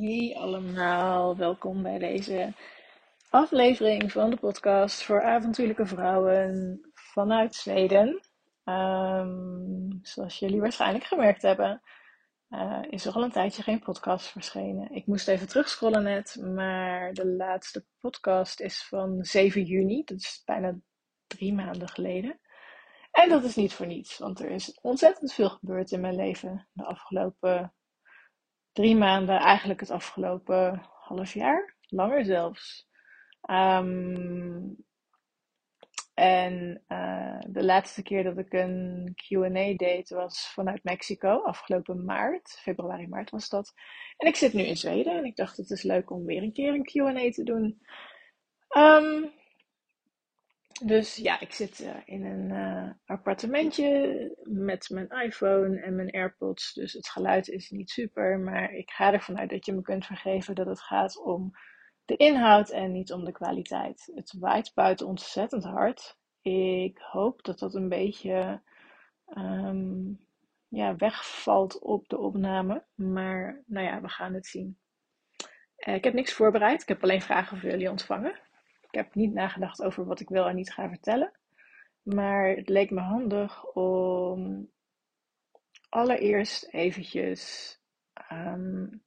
Hey allemaal, welkom bij deze aflevering van de podcast voor avontuurlijke vrouwen vanuit Zweden. Ehm, zoals jullie waarschijnlijk gemerkt hebben, uh, is er al een tijdje geen podcast verschenen. Ik moest even terugscrollen net, maar de laatste podcast is van 7 juni, dat is bijna drie maanden geleden. En dat is niet voor niets, want er is ontzettend veel gebeurd in mijn leven de afgelopen drie maanden, eigenlijk het afgelopen half jaar, langer zelfs. Ehm, en uh, de laatste keer dat ik een QA deed was vanuit Mexico, afgelopen maart, februari, maart was dat. En ik zit nu in Zweden en ik dacht het is leuk om weer een keer een QA te doen. Um, dus ja, ik zit uh, in een uh, appartementje met mijn iPhone en mijn AirPods. Dus het geluid is niet super. Maar ik ga ervan uit dat je me kunt vergeven dat het gaat om de inhoud en niet om de kwaliteit. Het waait buiten ontzettend hard. Ik hoop dat dat een beetje um, ja, wegvalt op de opname. Maar nou ja, we gaan het zien. Uh, ik heb niks voorbereid. Ik heb alleen vragen voor jullie ontvangen. Ik heb niet nagedacht over wat ik wel en niet ga vertellen. Maar het leek me handig om allereerst eventjes um,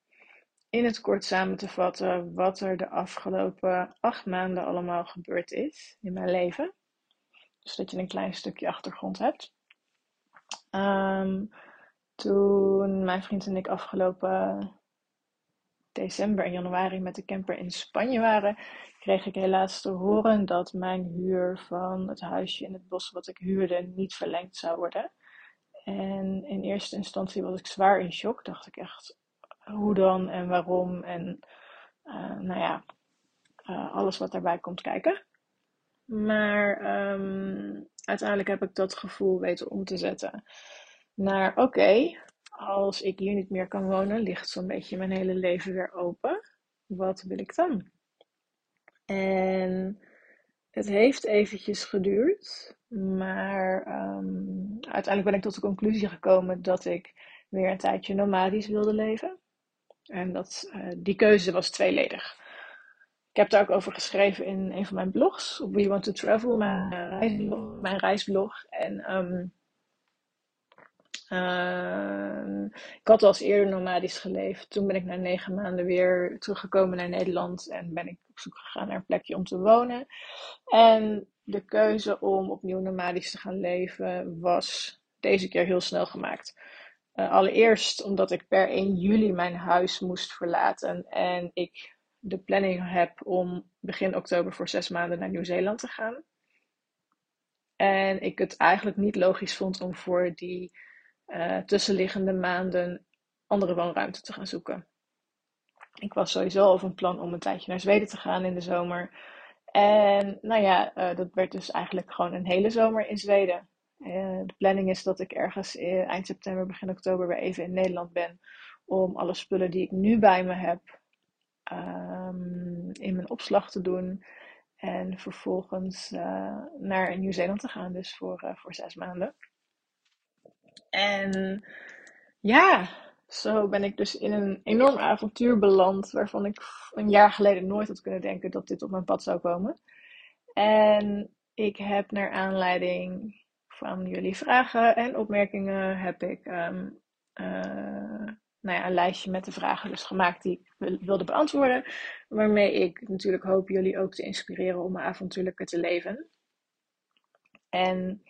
in het kort samen te vatten wat er de afgelopen acht maanden allemaal gebeurd is in mijn leven. Zodat je een klein stukje achtergrond hebt. Um, toen mijn vriend en ik afgelopen december en januari met de camper in Spanje waren, kreeg ik helaas te horen dat mijn huur van het huisje in het bos wat ik huurde niet verlengd zou worden. En in eerste instantie was ik zwaar in shock. Dacht ik echt, hoe dan en waarom? En uh, nou ja, uh, alles wat daarbij komt kijken. Maar um, uiteindelijk heb ik dat gevoel weten om te zetten naar oké, als ik hier niet meer kan wonen, ligt zo'n beetje mijn hele leven weer open. Wat wil ik dan? En het heeft eventjes geduurd, maar um, uiteindelijk ben ik tot de conclusie gekomen dat ik weer een tijdje nomadisch wilde leven. En dat, uh, die keuze was tweeledig. Ik heb daar ook over geschreven in een van mijn blogs, op We Want to Travel, mijn, reisblog, mijn reisblog. En um, uh, ik had al eens eerder nomadisch geleefd. Toen ben ik na negen maanden weer teruggekomen naar Nederland en ben ik zoek gegaan naar een plekje om te wonen. En de keuze om opnieuw nomadisch te gaan leven was deze keer heel snel gemaakt. Uh, allereerst omdat ik per 1 juli mijn huis moest verlaten en ik de planning heb om begin oktober voor zes maanden naar Nieuw-Zeeland te gaan. En ik het eigenlijk niet logisch vond om voor die uh, tussenliggende maanden andere woonruimte te gaan zoeken. Ik was sowieso al van plan om een tijdje naar Zweden te gaan in de zomer. En nou ja, uh, dat werd dus eigenlijk gewoon een hele zomer in Zweden. Uh, de planning is dat ik ergens eind september, begin oktober weer even in Nederland ben. Om alle spullen die ik nu bij me heb um, in mijn opslag te doen. En vervolgens naar Nieuw-Zeeland te gaan, dus voor, voor zes maanden. En ja, zo ben ik dus in een enorm avontuur beland waarvan ik een jaar geleden nooit had kunnen denken dat dit op mijn pad zou komen. En ik heb naar aanleiding van jullie vragen en opmerkingen heb ik um, uh, nou ja, een lijstje met de vragen dus gemaakt die ik wilde beantwoorden. Waarmee ik natuurlijk hoop jullie ook te inspireren om een avontuurlijker te leven. En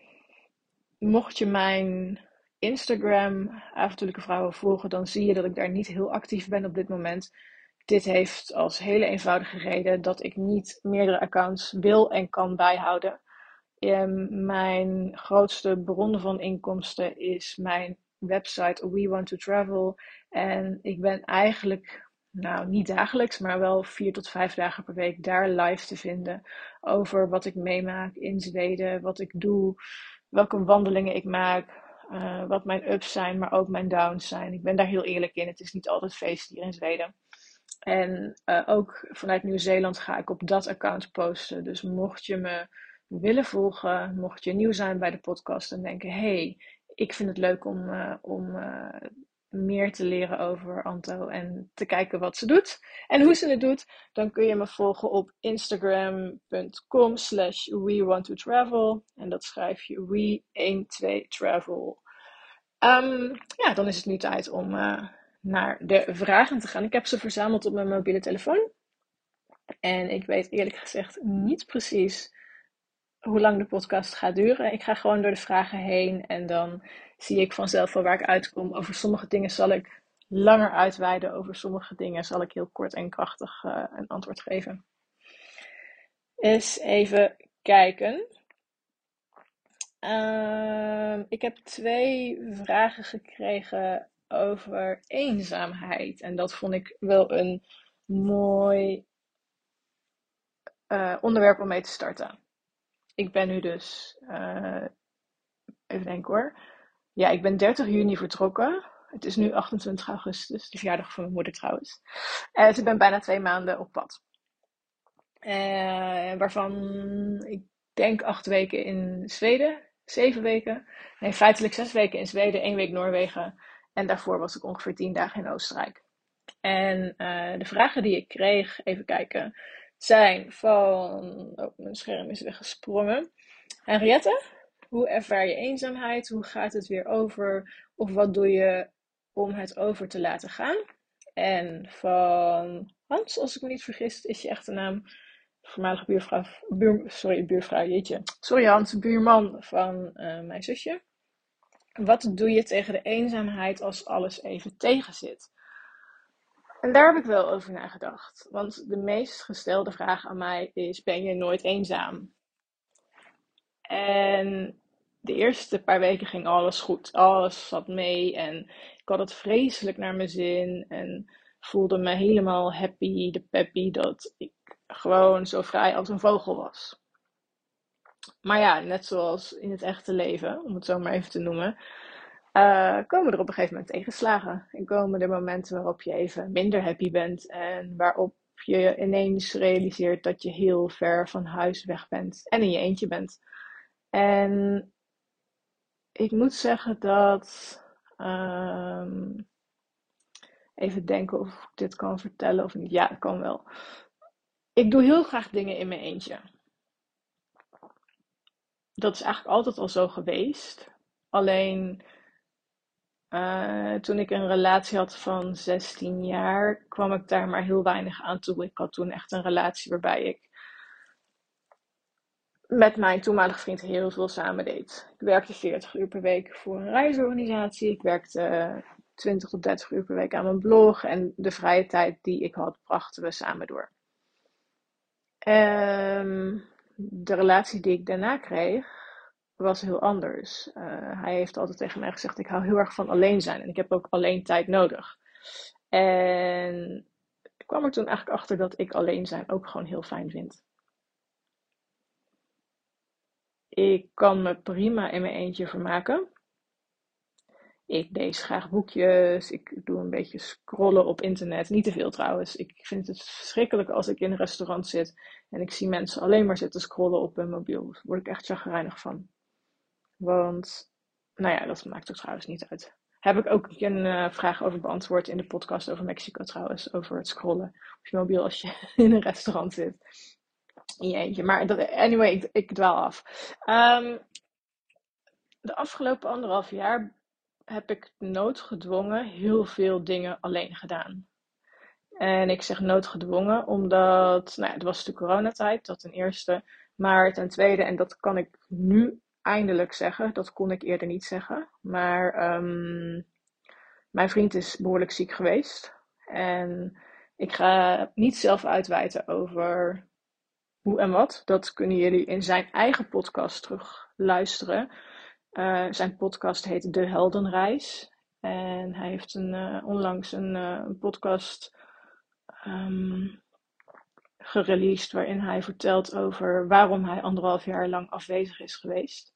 mocht je mijn Instagram avontuurlijke vrouwen volgen, dan zie je dat ik daar niet heel actief ben op dit moment. Dit heeft als hele eenvoudige reden dat ik niet meerdere accounts wil en kan bijhouden. Um, mijn grootste bron van inkomsten is mijn website We Want to Travel. En ik ben eigenlijk, nou niet dagelijks, maar wel vier tot vijf dagen per week daar live te vinden over wat ik meemaak in Zweden, wat ik doe, welke wandelingen ik maak, uh, wat mijn ups zijn, maar ook mijn downs zijn. Ik ben daar heel eerlijk in. Het is niet altijd feest hier in Zweden. En uh, ook vanuit Nieuw-Zeeland ga ik op dat account posten. Dus mocht je me willen volgen, mocht je nieuw zijn bij de podcast en denken: hey, ik vind het leuk om, uh, om meer te leren over Anto en te kijken wat ze doet en hoe ze het doet, dan kun je me volgen op instagram.com slash we want to travel. En dat schrijf je we12travel. Um, ja, dan is het nu tijd om uh, naar de vragen te gaan. Ik heb ze verzameld op mijn mobiele telefoon. En ik weet eerlijk gezegd niet precies hoe lang de podcast gaat duren. Ik ga gewoon door de vragen heen en dan zie ik vanzelf wel waar ik uitkom. Over sommige dingen zal ik langer uitweiden, over sommige dingen zal ik heel kort en krachtig uh, een antwoord geven. Eens even kijken. Uh, ik heb twee vragen gekregen over eenzaamheid. En dat vond ik wel een mooi uh, onderwerp om mee te starten. Ik ben nu dus, uh, even denken hoor. Ja, ik ben 30 juni vertrokken. Het is nu 28 augustus, de verjaardag van mijn moeder trouwens. Uh, dus ik ben bijna twee maanden op pad. waarvan ik denk acht weken in Zweden, zeven weken. Nee, feitelijk zes weken in Zweden, één week Noorwegen. En daarvoor was ik ongeveer tien dagen in Oostenrijk. En de vragen die ik kreeg, even kijken, zijn van. Oh, mijn scherm is weggesprongen. Henriette, hoe ervaar je eenzaamheid? Hoe gaat het weer over? Of wat doe je om het over te laten gaan? En van Hans, als ik me niet vergis, is je echte naam. Voormalige buurvrouw, buur, sorry, buurvrouw, jeetje. Sorry Hans, buurman van uh, mijn zusje. Wat doe je tegen de eenzaamheid als alles even tegenzit? En daar heb ik wel over nagedacht. Want de meest gestelde vraag aan mij is: ben je nooit eenzaam? En de eerste paar weken ging alles goed. Alles zat mee en ik had het vreselijk naar mijn zin en voelde me helemaal happy, de peppy, dat ik gewoon zo vrij als een vogel was. Maar ja, net zoals in het echte leven, om het zo maar even te noemen, uh, komen er op een gegeven moment tegenslagen. En komen er momenten waarop je even minder happy bent en waarop je ineens realiseert dat je heel ver van huis weg bent en in je eentje bent. En ik moet zeggen dat. Um, even denken of ik dit kan vertellen of niet. Ja, kan wel. Ik doe heel graag dingen in mijn eentje. Dat is eigenlijk altijd al zo geweest. Alleen uh, toen ik een relatie had van 16 jaar, kwam ik daar maar heel weinig aan toe. Ik had toen echt een relatie waarbij ik met mijn toenmalige vriend heel veel samen deed. Ik werkte 40 uur per week voor een reisorganisatie. Ik werkte 20 tot 30 uur per week aan mijn blog. En de vrije tijd die ik had, brachten we samen door. Um, de relatie die ik daarna kreeg, was heel anders. Uh, hij heeft altijd tegen mij gezegd: Ik hou heel erg van alleen zijn en ik heb ook alleen tijd nodig. En ik kwam er toen eigenlijk achter dat ik alleen zijn ook gewoon heel fijn vind. Ik kan me prima in mijn eentje vermaken. Ik lees graag boekjes. Ik doe een beetje scrollen op internet. Niet te veel trouwens. Ik vind het verschrikkelijk als ik in een restaurant zit en ik zie mensen alleen maar zitten scrollen op hun mobiel. Daar word ik echt chagrijnig van. Want, nou ja, dat maakt ook trouwens niet uit. Heb ik ook een uh, vraag over beantwoord in de podcast over Mexico trouwens. Over het scrollen op je mobiel als je in een restaurant zit. In je eentje. Maar anyway, ik, ik dwaal af. Um, de afgelopen anderhalf jaar heb ik noodgedwongen heel veel dingen alleen gedaan. En ik zeg noodgedwongen omdat, nou ja, het was de coronatijd, dat ten eerste. Maar ten tweede, en dat kan ik nu eindelijk zeggen. Dat kon ik eerder niet zeggen. Maar um, mijn vriend is behoorlijk ziek geweest. En ik ga niet zelf uitwijten over hoe en wat. Dat kunnen jullie in zijn eigen podcast terug luisteren. Uh, zijn podcast heet De Heldenreis. En hij heeft een, uh, onlangs een, een podcast um, gereleased waarin hij vertelt over waarom hij anderhalf jaar lang afwezig is geweest.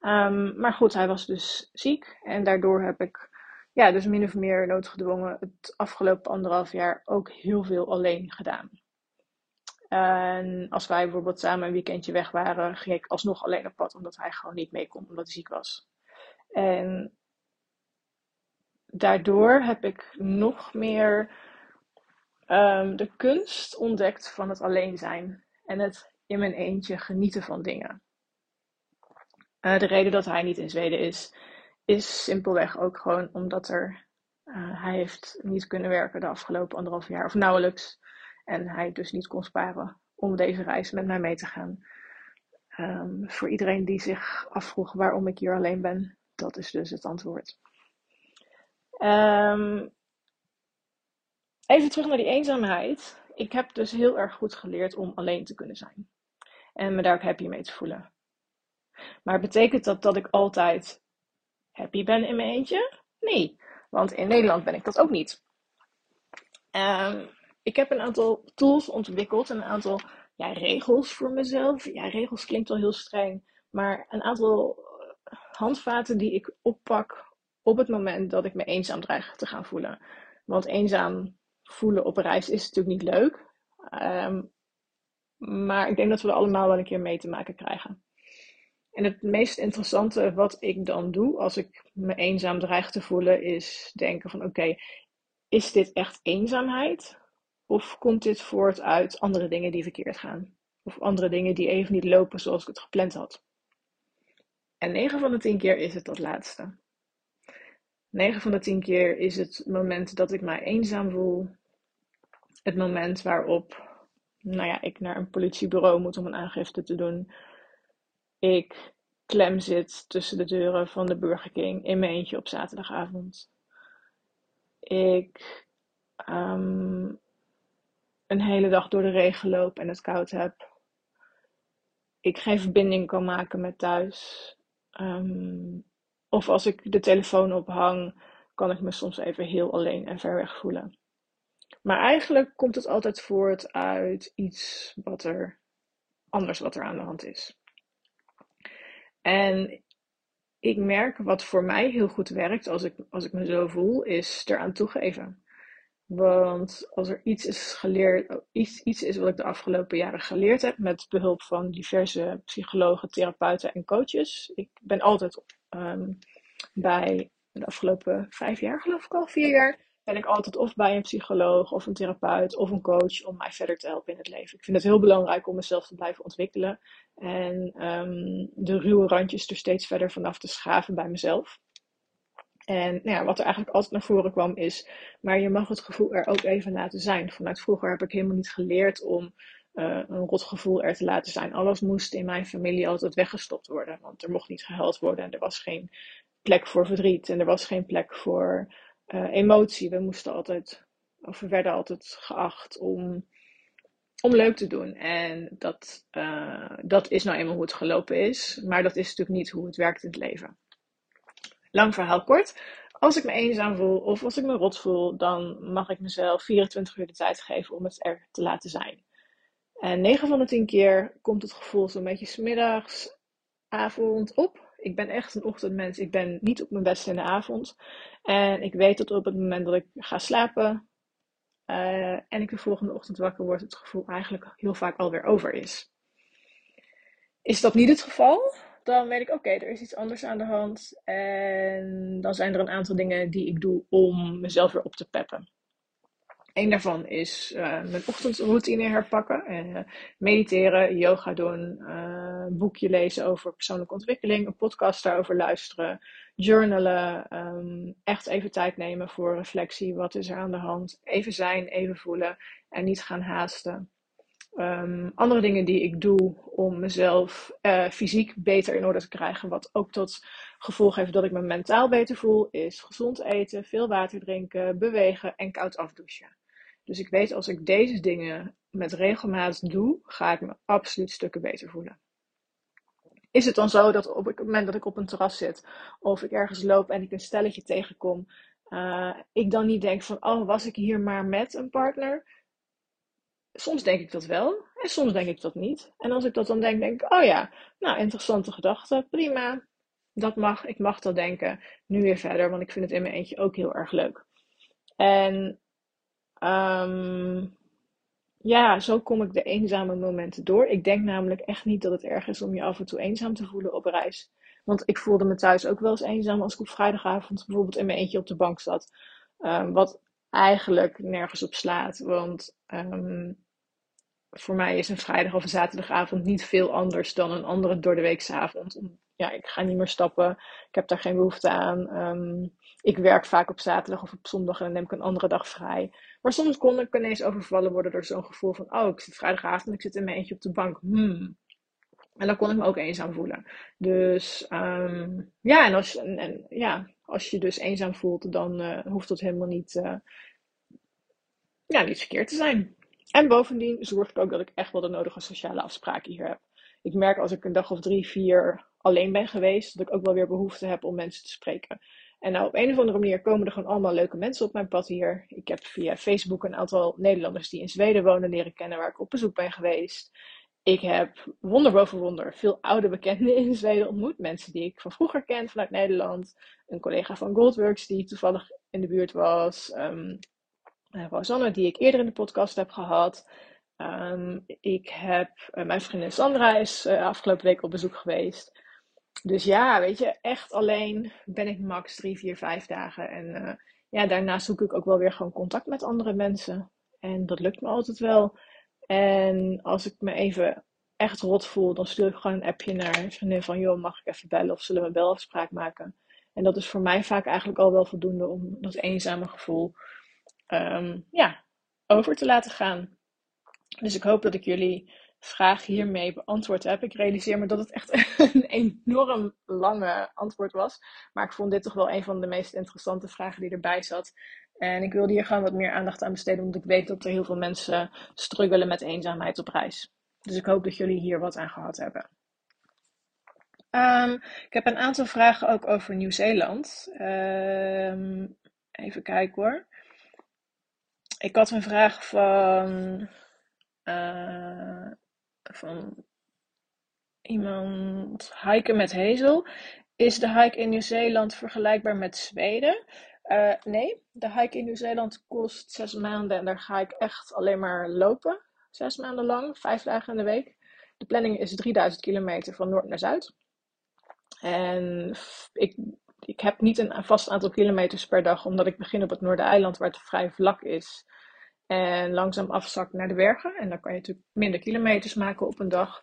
Um, maar goed, hij was dus ziek en daardoor heb ik ja, dus min of meer noodgedwongen het afgelopen anderhalf jaar ook heel veel alleen gedaan. En als wij bijvoorbeeld samen een weekendje weg waren, ging ik alsnog alleen op pad, omdat hij gewoon niet mee kon, omdat hij ziek was. En daardoor heb ik nog meer um, de kunst ontdekt van het alleen zijn en het in mijn eentje genieten van dingen. Uh, de reden dat hij niet in Zweden is, is simpelweg ook gewoon omdat er, uh, hij heeft niet kunnen werken de afgelopen anderhalf jaar of nauwelijks. En hij dus niet kon sparen om deze reis met mij mee te gaan. Um, voor iedereen die zich afvroeg waarom ik hier alleen ben, dat is dus het antwoord. Um, even terug naar die eenzaamheid. Ik heb dus heel erg goed geleerd om alleen te kunnen zijn. En me daar ook happy mee te voelen. Maar betekent dat dat ik altijd happy ben in mijn eentje? Nee, want in Nederland ben ik dat ook niet. Um, ik heb een aantal tools ontwikkeld, een aantal ja, regels voor mezelf. Ja, regels klinkt wel heel streng, maar een aantal handvaten die ik oppak op het moment dat ik me eenzaam dreig te gaan voelen. Want eenzaam voelen op reis is natuurlijk niet leuk. Um, maar ik denk dat we er allemaal wel een keer mee te maken krijgen. En het meest interessante wat ik dan doe als ik me eenzaam dreig te voelen, is denken van oké, is dit echt eenzaamheid? Of komt dit voort uit andere dingen die verkeerd gaan? Of andere dingen die even niet lopen zoals ik het gepland had? En 9 van de 10 keer is het dat laatste. 9 van de 10 keer is het moment dat ik mij eenzaam voel. Het moment waarop nou ja, ik naar een politiebureau moet om een aangifte te doen. Ik klem zit tussen de deuren van de Burger King in mijn eentje op zaterdagavond. Ik um, een hele dag door de regen loop en het koud heb. Ik geen verbinding kan maken met thuis. Um, of als ik de telefoon ophang, kan ik me soms even heel alleen en ver weg voelen. Maar eigenlijk komt het altijd voort uit iets wat er anders wat er aan de hand is. En ik merk wat voor mij heel goed werkt als ik, als ik me zo voel, is eraan toegeven. Want als er iets is geleerd, iets, iets is wat ik de afgelopen jaren geleerd heb met behulp van diverse psychologen, therapeuten en coaches. Ik ben altijd um, bij de afgelopen vijf jaar, geloof ik al, vier jaar, ben ik altijd of bij een psycholoog of een therapeut of een coach om mij verder te helpen in het leven. Ik vind het heel belangrijk om mezelf te blijven ontwikkelen en um, de ruwe randjes er steeds verder vanaf te schaven bij mezelf. En nou ja, wat er eigenlijk altijd naar voren kwam is, maar je mag het gevoel er ook even laten zijn. Vanuit vroeger heb ik helemaal niet geleerd om uh, een rot gevoel er te laten zijn. Alles moest in mijn familie altijd weggestopt worden, want er mocht niet gehuild worden en er was geen plek voor verdriet en er was geen plek voor uh, emotie. We moesten altijd, of we werden altijd geacht om, om leuk te doen. En dat, uh, dat is nou eenmaal hoe het gelopen is, maar dat is natuurlijk niet hoe het werkt in het leven. Lang verhaal kort. Als ik me eenzaam voel of als ik me rot voel, dan mag ik mezelf 24 uur de tijd geven om het er te laten zijn. En 9 van de 10 keer komt het gevoel zo'n beetje smiddags, avond op ik ben echt een ochtendmens. Ik ben niet op mijn best in de avond. En ik weet dat op het moment dat ik ga slapen uh, en ik de volgende ochtend wakker word, het gevoel eigenlijk heel vaak alweer over is. Is dat niet het geval? Dan weet ik, oké, er is iets anders aan de hand. En dan zijn er een aantal dingen die ik doe om mezelf weer op te peppen. Een daarvan is uh, mijn ochtendroutine herpakken. Uh, mediteren, yoga doen, uh, boekje lezen over persoonlijke ontwikkeling, een podcast daarover luisteren, journalen, um, echt even tijd nemen voor reflectie. Wat is er aan de hand? Even zijn, even voelen en niet gaan haasten. Um, andere dingen die ik doe om mezelf fysiek beter in orde te krijgen, wat ook tot gevolg heeft dat ik me mentaal beter voel, is gezond eten, veel water drinken, bewegen en koud afdouchen. Dus ik weet als ik deze dingen met regelmaat doe, ga ik me absoluut stukken beter voelen. Is het dan zo dat op het moment dat ik op een terras zit of ik ergens loop en ik een stelletje tegenkom, uh, ik dan niet denk van, oh, was ik hier maar met een partner? Soms denk ik dat wel en soms denk ik dat niet. En als ik dat dan denk, denk ik, oh ja, nou, interessante gedachte, prima. Dat mag, ik mag dat denken. Nu weer verder, want ik vind het in mijn eentje ook heel erg leuk. En Um, ja, zo kom ik de eenzame momenten door. Ik denk namelijk echt niet dat het erg is om je af en toe eenzaam te voelen op reis. Want ik voelde me thuis ook wel eens eenzaam als ik op vrijdagavond bijvoorbeeld in mijn eentje op de bank zat. Um, wat eigenlijk nergens op slaat. Want um, voor mij is een vrijdag of een zaterdagavond niet veel anders dan een andere door de weeksavond. Ja, ik ga niet meer stappen. Ik heb daar geen behoefte aan. Ik werk vaak op zaterdag of op zondag en dan neem ik een andere dag vrij. Maar soms kon ik ineens overvallen worden door zo'n gevoel van: oh, ik zit vrijdagavond, ik zit in mijn eentje op de bank. Hmm. En dan kon ik me ook eenzaam voelen. Dus um, ja, en als, en, en, ja, als je dus eenzaam voelt, dan uh, hoeft dat helemaal niet, uh, ja, niet verkeerd te zijn. En bovendien zorg ik ook dat ik echt wel de nodige sociale afspraken hier heb. Ik merk als ik een dag of drie, vier alleen ben geweest, dat ik ook wel weer behoefte heb om mensen te spreken. En nou, op een of andere manier komen er gewoon allemaal leuke mensen op mijn pad hier. Ik heb via Facebook een aantal Nederlanders die in Zweden wonen leren kennen, waar ik op bezoek ben geweest. Ik heb wonder boven wonder veel oude bekenden in Zweden ontmoet. Mensen die ik van vroeger ken vanuit Nederland. Een collega van Goldworks die toevallig in de buurt was. Um, die ik eerder in de podcast heb gehad. Um, ik heb uh, mijn vriendin Sandra is uh, afgelopen week op bezoek geweest. Dus ja, weet je, echt alleen ben ik max drie, vier, vijf dagen. En uh, ja, daarna zoek ik ook wel weer gewoon contact met andere mensen. En dat lukt me altijd wel. En als ik me even echt rot voel, dan stuur ik gewoon een appje naar een vriendin van, joh, mag ik even bellen of zullen we een belafspraak maken? En dat is voor mij vaak eigenlijk al wel voldoende om dat eenzame gevoel um, ja, over te laten gaan. Dus ik hoop dat ik jullie vraag hiermee beantwoord heb. Ik realiseer me dat het echt een enorm lange antwoord was. Maar ik vond dit toch wel een van de meest interessante vragen die erbij zat. En ik wilde hier gewoon wat meer aandacht aan besteden, omdat ik weet dat er heel veel mensen struggelen met eenzaamheid op reis. Dus ik hoop dat jullie hier wat aan gehad hebben. Um, ik heb een aantal vragen ook over Nieuw-Zeeland. Um, even kijken hoor. Ik had een vraag van, uh, van iemand, hiken met Hazel. Is de hike in Nieuw-Zeeland vergelijkbaar met Zweden? Uh, nee, de hike in Nieuw-Zeeland kost zes maanden en daar ga ik echt alleen maar lopen. Zes maanden lang, vijf dagen in de week. De planning is 3000 kilometer van noord naar zuid. En ik, ik heb niet een vast aantal kilometers per dag, omdat ik begin op het Noordereiland waar het vrij vlak is. En langzaam afzakt naar de bergen. En dan kan je natuurlijk minder kilometers maken op een dag.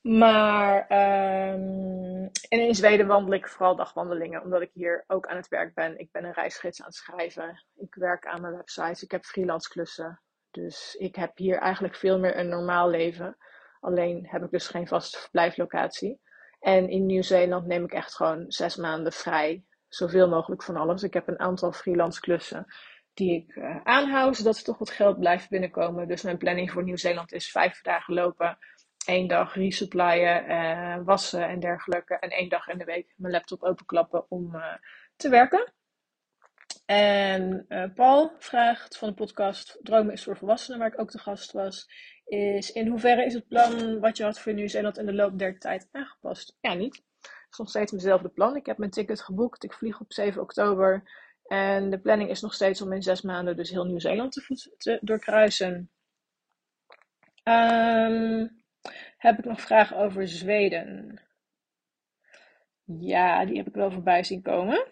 Maar en in Zweden wandel ik vooral dagwandelingen, omdat ik hier ook aan het werk ben. Ik ben een reisgids aan het schrijven. Ik werk aan mijn websites. Ik heb freelance klussen. Dus ik heb hier eigenlijk veel meer een normaal leven. Alleen heb ik dus geen vaste verblijflocatie. En in Nieuw-Zeeland neem ik echt gewoon zes maanden vrij. Zoveel mogelijk van alles. Ik heb een aantal freelance klussen die ik uh, aanhoud, zodat er toch wat geld blijft binnenkomen. Dus mijn planning voor Nieuw-Zeeland is vijf dagen lopen één dag resupplyen, uh, wassen en dergelijke. En één dag in de week mijn laptop openklappen om uh, te werken. En Paul vraagt van de podcast Dromen is voor volwassenen, waar ik ook de gast was, is in hoeverre is het plan wat je had voor Nieuw-Zeeland in de loop der tijd aangepast? Ja, niet. Het is nog steeds mijnzelfde plan. Ik heb mijn ticket geboekt. Ik vlieg op 7 oktober. En de planning is nog steeds om in zes maanden dus heel Nieuw-Zeeland te, te, doorkruisen. Um, heb ik nog vragen over Zweden? Ja, die heb ik wel voorbij zien komen.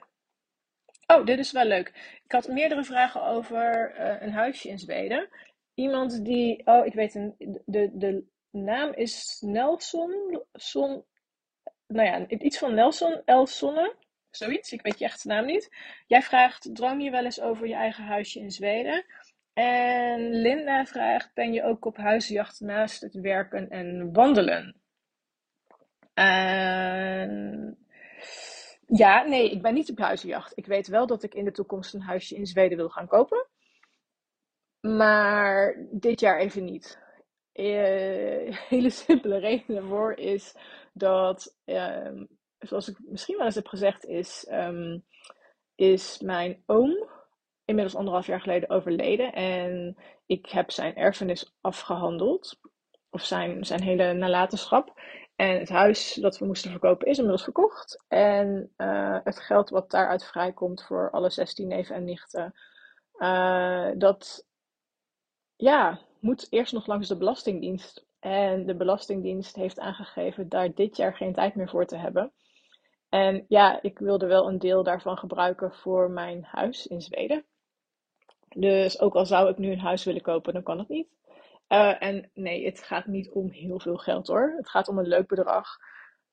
Oh, dit is wel leuk. Ik had meerdere vragen over uh, een huisje in Zweden. Iemand die. Oh, ik weet. De, de naam is Nelson. Son, nou ja, iets van Nelson. Elsonne. Zoiets. Ik weet je echte naam niet. Jij vraagt: droom je wel eens over je eigen huisje in Zweden? En Linda vraagt: Ben je ook op huisjacht naast het werken en wandelen? En... Ja, nee, ik ben niet op huisjacht. Ik weet wel dat ik in de toekomst een huisje in Zweden wil gaan kopen. Maar dit jaar even niet. Uh, hele simpele reden daarvoor is dat, uh, zoals ik misschien wel eens heb gezegd, is, um, is mijn oom inmiddels anderhalf jaar geleden overleden. En ik heb zijn erfenis afgehandeld. Of zijn, zijn hele nalatenschap. En het huis dat we moesten verkopen is inmiddels verkocht. En uh, het geld wat daaruit vrijkomt voor alle 16 neven en nichten. Uh, dat ja, moet eerst nog langs de Belastingdienst. En de Belastingdienst heeft aangegeven daar dit jaar geen tijd meer voor te hebben. En ja, ik wilde wel een deel daarvan gebruiken voor mijn huis in Zweden. Dus ook al zou ik nu een huis willen kopen, dan kan het niet. Uh, en nee, het gaat niet om heel veel geld hoor. Het gaat om een leuk bedrag.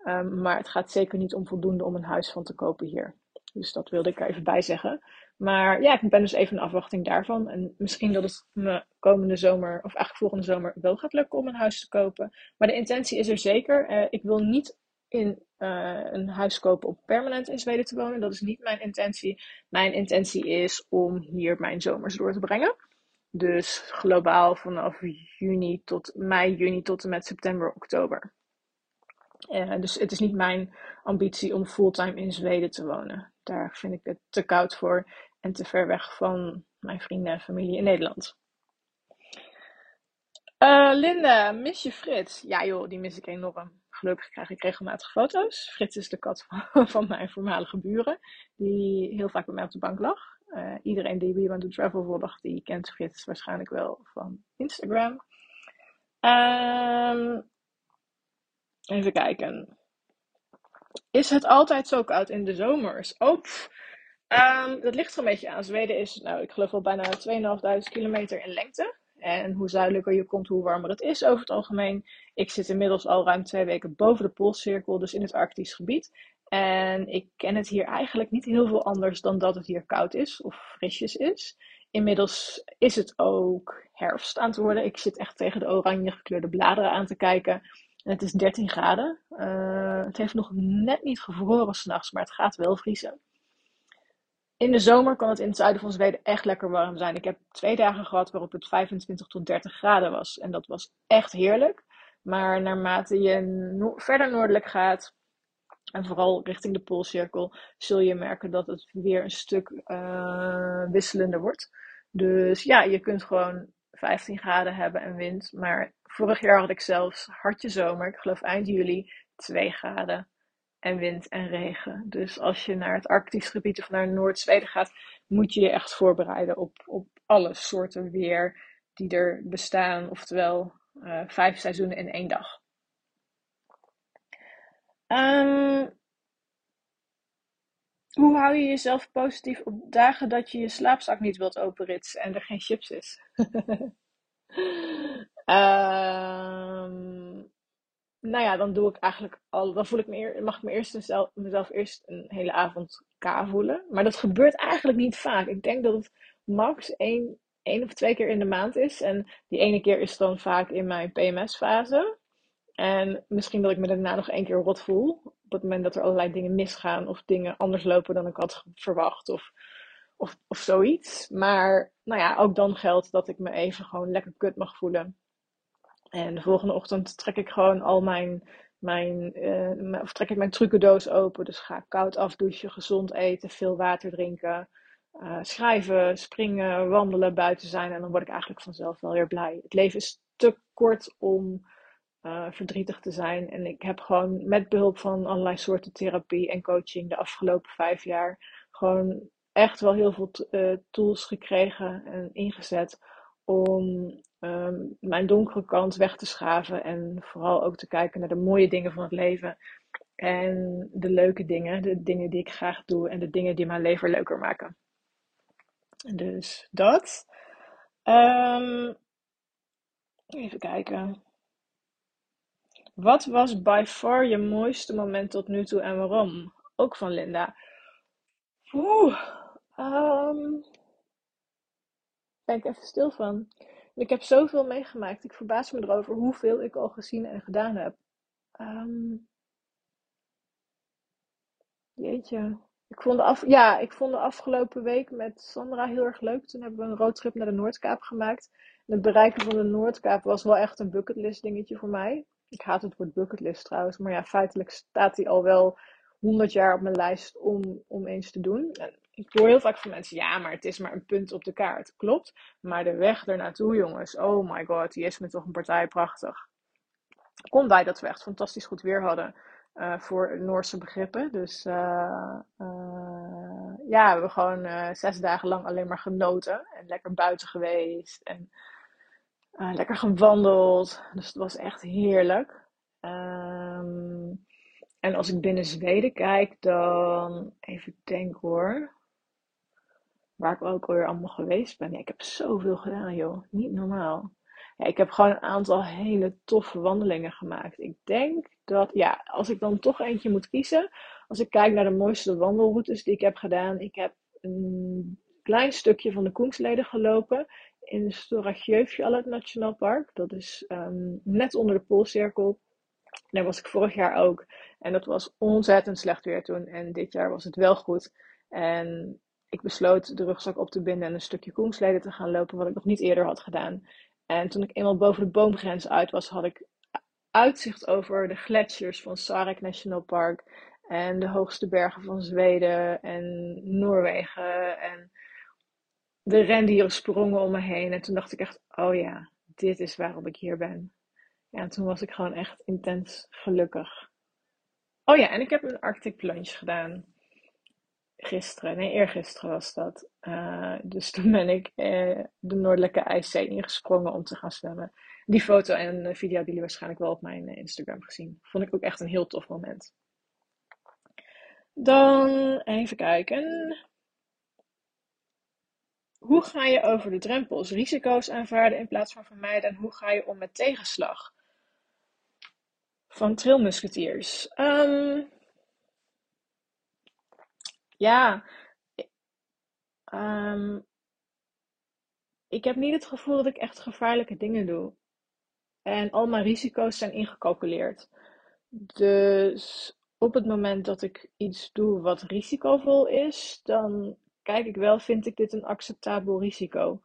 Um, maar het gaat zeker niet om voldoende om een huis van te kopen hier. Dus dat wilde ik er even bij zeggen. Maar ja, ik ben dus even in afwachting daarvan. En misschien dat het me komende zomer, of eigenlijk volgende zomer, wel gaat lukken om een huis te kopen. Maar de intentie is er zeker. Uh, ik wil niet in uh, een huis kopen om permanent in Zweden te wonen. Dat is niet mijn intentie. Mijn intentie is om hier mijn zomers door te brengen. Dus globaal vanaf juni tot mei, juni tot en met september, oktober. Uh, dus het is niet mijn ambitie om fulltime in Zweden te wonen. Daar vind ik het te koud voor en te ver weg van mijn vrienden en familie in Nederland. Uh, Linda, mis je Frits? Ja joh, die mis ik enorm. Gelukkig krijg ik regelmatig foto's. Frits is de kat van, mijn voormalige buren, die heel vaak bij mij op de bank lag. Uh, iedereen die Want to Travel volgt, die kent Frits waarschijnlijk wel van Instagram. Um, even kijken. Is het altijd zo koud in de zomers? Oh, um, dat ligt er een beetje aan. Zweden is, nou, ik geloof wel bijna 2.500 kilometer in lengte. En hoe zuidelijker je komt, hoe warmer het is over het algemeen. Ik zit inmiddels al ruim twee weken boven de Poolcirkel, dus in het Arctisch gebied. En ik ken het hier eigenlijk niet heel veel anders dan dat het hier koud is of frisjes is. Inmiddels is het ook herfst aan het worden. Ik zit echt tegen de oranje gekleurde bladeren aan te kijken. En het is 13 graden. Uh, het heeft nog net niet gevroren s'nachts, maar het gaat wel vriezen. In de zomer kan het in het zuiden van Zweden echt lekker warm zijn. Ik heb twee dagen gehad waarop het 25 tot 30 graden was. En dat was echt heerlijk. Maar naarmate je verder noordelijk gaat, en vooral richting de Poolcirkel, zul je merken dat het weer een stuk uh, wisselender wordt. Dus ja, je kunt gewoon 15 graden hebben en wind. Maar vorig jaar had ik zelfs hartje zomer, ik geloof eind juli, 2 graden wind en regen. Dus als je naar het Arctisch gebied of naar Noord-Zweden gaat, moet je je echt voorbereiden op, op alle soorten weer die er bestaan. Oftewel uh, vijf seizoenen in één dag. Um, hoe hou je jezelf positief op dagen dat je je slaapzak niet wilt openritsen en er geen chips is? um, nou ja, dan doe ik eigenlijk al. Dan voel ik me eer, mag ik me eerst mezelf, mezelf eerst een hele avond K voelen. Maar dat gebeurt eigenlijk niet vaak. Ik denk dat het max één, één of twee keer in de maand is. En die ene keer is dan vaak in mijn PMS-fase. En misschien dat ik me daarna nog één keer rot voel. Op het moment dat er allerlei dingen misgaan of dingen anders lopen dan ik had verwacht of, of, of zoiets. Maar nou ja, ook dan geldt dat ik me even gewoon lekker kut mag voelen. En de volgende ochtend trek ik gewoon al mijn, mijn, uh, of trek ik mijn trucendoos open. Dus ga koud afdouchen, gezond eten, veel water drinken. Uh, schrijven, springen, wandelen, buiten zijn. En dan word ik eigenlijk vanzelf wel weer blij. Het leven is te kort om uh, verdrietig te zijn. En ik heb gewoon met behulp van allerlei soorten therapie en coaching de afgelopen vijf jaar gewoon echt wel heel veel tools gekregen en ingezet om um, mijn donkere kant weg te schaven en vooral ook te kijken naar de mooie dingen van het leven. En de leuke dingen, de dingen die ik graag doe en de dingen die mijn leven leuker maken. Dus dat. Um, even kijken. Wat was by far je mooiste moment tot nu toe en waarom? Ook van Linda. Oeh, um, ben ik even stil van. Ik heb zoveel meegemaakt. Ik verbaas me erover hoeveel ik al gezien en gedaan heb. Um, jeetje. Ik vond, de ja, ik vond de afgelopen week met Sandra heel erg leuk. Toen hebben we een roadtrip naar de Noordkaap gemaakt. En het bereiken van de Noordkaap was wel echt een bucketlist dingetje voor mij. Ik haat het woord bucketlist trouwens. Maar ja, feitelijk staat hij al wel 100 jaar op mijn lijst om, om eens te doen. En ik hoor heel vaak van mensen, ja, maar het is maar een punt op de kaart. Klopt, maar de weg ernaartoe, jongens, oh my god, die is me toch een partij prachtig. Komt bij dat we echt fantastisch goed weer hadden uh, voor Noorse begrippen. Dus uh, uh, ja, we hebben gewoon zes dagen lang alleen maar genoten en lekker buiten geweest en lekker gewandeld. Dus het was echt heerlijk. Um, En als ik binnen Zweden kijk, dan even denken hoor. Waar ik ook alweer allemaal geweest ben. Ik heb zoveel gedaan, joh. Niet normaal. Ja, ik heb gewoon een aantal hele toffe wandelingen gemaakt. Ik denk dat, ja, als ik dan toch eentje moet kiezen. Als ik kijk naar de mooiste wandelroutes die ik heb gedaan. Ik heb een klein stukje van de Koensleden gelopen. In Stora Sjöfjallet Nationaal Park. Dat is ehm, net onder de Poolcirkel. Daar was ik vorig jaar ook. En dat was ontzettend slecht weer toen. En dit jaar was het wel goed. En ik besloot de rugzak op te binden en een stukje Koensleden te gaan lopen, wat ik nog niet eerder had gedaan. En toen ik eenmaal boven de boomgrens uit was, had ik uitzicht over de gletsjers van Sarek National Park en de hoogste bergen van Zweden en Noorwegen. En de rendieren sprongen om me heen. En toen dacht ik echt, oh ja, dit is waarom ik hier ben. Ja, en toen was ik gewoon echt intens gelukkig. Oh ja, en ik heb een Arctic Plunge gedaan. Gisteren, nee, eergisteren was dat. Uh, dus toen ben ik uh, de Noordelijke IJszee ingesprongen om te gaan zwemmen. Die foto en video hebben jullie waarschijnlijk wel op mijn Instagram gezien. Vond ik ook echt een heel tof moment. Dan even kijken. Hoe ga je over de drempels? Risico's aanvaarden in plaats van vermijden. En hoe ga je om met tegenslag? Van trilmusketiers. Um, ja, um, ik heb niet het gevoel dat ik echt gevaarlijke dingen doe. En al mijn risico's zijn ingecalculeerd. Dus op het moment dat ik iets doe wat risicovol is, dan kijk ik wel, vind ik dit een acceptabel risico?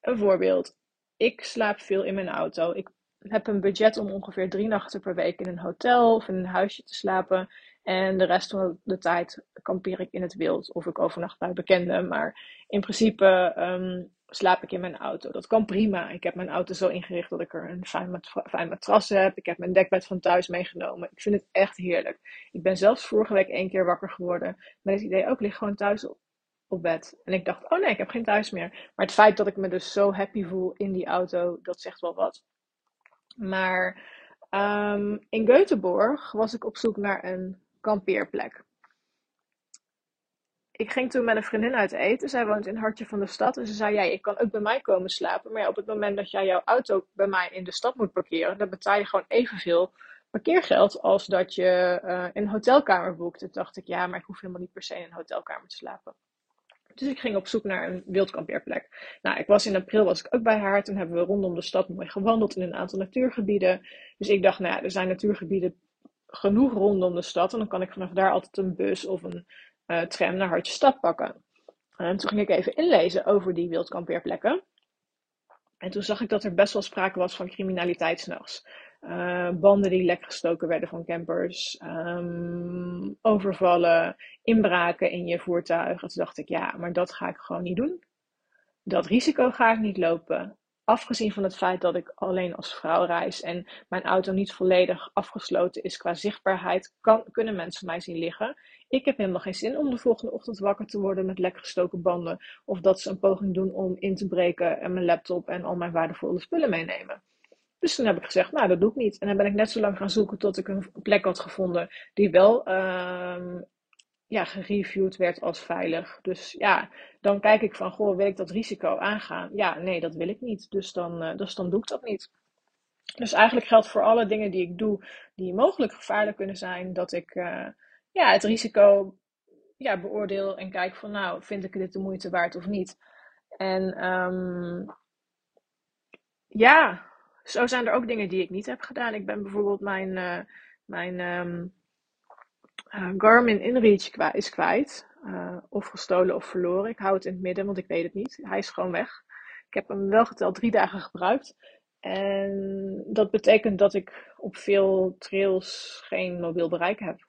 Een voorbeeld. Ik slaap veel in mijn auto. Ik heb een budget om ongeveer drie nachten per week in een hotel of in een huisje te slapen. En de rest van de tijd kampeer ik in het wild of ik overnacht bij bekenden. Maar in principe um, slaap ik in mijn auto. Dat kan prima. Ik heb mijn auto zo ingericht dat ik er een fijn, matras heb. Ik heb mijn dekbed van thuis meegenomen. Ik vind het echt heerlijk. Ik ben zelfs vorige week één keer wakker geworden met het idee, ook lig gewoon thuis op, bed. En ik dacht, oh nee, ik heb geen thuis meer. Maar het feit dat ik me dus zo happy voel in die auto, dat zegt wel wat. Maar um, in Göteborg was ik op zoek naar een kampeerplek. Ik ging toen met een vriendin uit eten. Zij woont in het hartje van de stad. En ze zei: Ja, je kan ook bij mij komen slapen. Maar op het moment dat jij jouw auto bij mij in de stad moet parkeren, dan betaal je gewoon evenveel parkeergeld als dat je uh, een hotelkamer boekt. Toen dacht ik: Ja, maar ik hoef helemaal niet per se in een hotelkamer te slapen. Dus ik ging op zoek naar een wildkampeerplek. Nou, ik was in april was ik ook bij haar. Toen hebben we rondom de stad mooi gewandeld in een aantal natuurgebieden. Dus ik dacht, nou ja, er zijn natuurgebieden genoeg rondom de stad. En dan kan ik vanaf daar altijd een bus of een uh, tram naar Hartje Stad pakken. En toen ging ik even inlezen over die wildkampeerplekken. En toen zag ik dat er best wel sprake was van criminaliteit s'nachts. Uh, banden die lek gestoken werden van campers, um, overvallen, inbraken in je voertuig. toen dacht ik, ja, maar dat ga ik gewoon niet doen. Dat risico ga ik niet lopen afgezien van het feit dat ik alleen als vrouw reis en mijn auto niet volledig afgesloten is qua zichtbaarheid, kan, kunnen mensen mij zien liggen. Ik heb helemaal geen zin om de volgende ochtend wakker te worden met lek gestoken banden. Of dat ze een poging doen om in te breken en mijn laptop en al mijn waardevolle spullen meenemen. Dus toen heb ik gezegd, nou dat doe ik niet. En dan ben ik net zo lang gaan zoeken tot ik een plek had gevonden die wel uh, ja, gereviewd werd als veilig. Dus ja, dan kijk ik van, goh, wil ik dat risico aangaan? Ja, nee, dat wil ik niet. Dus dan, uh, dus dan doe ik dat niet. Dus eigenlijk geldt voor alle dingen die ik doe, die mogelijk gevaarlijk kunnen zijn, dat ik uh, ja, het risico ja, beoordeel en kijk van, nou, vind ik dit de moeite waard of niet? En um, ja, zo zijn er ook dingen die ik niet heb gedaan. Ik ben bijvoorbeeld mijn, uh, mijn um, uh, Garmin InReach is kwijt. Uh, of gestolen of verloren. Ik hou het in het midden, want ik weet het niet. Hij is gewoon weg. Ik heb hem wel geteld drie dagen gebruikt. En dat betekent dat ik op veel trails geen mobiel bereik heb.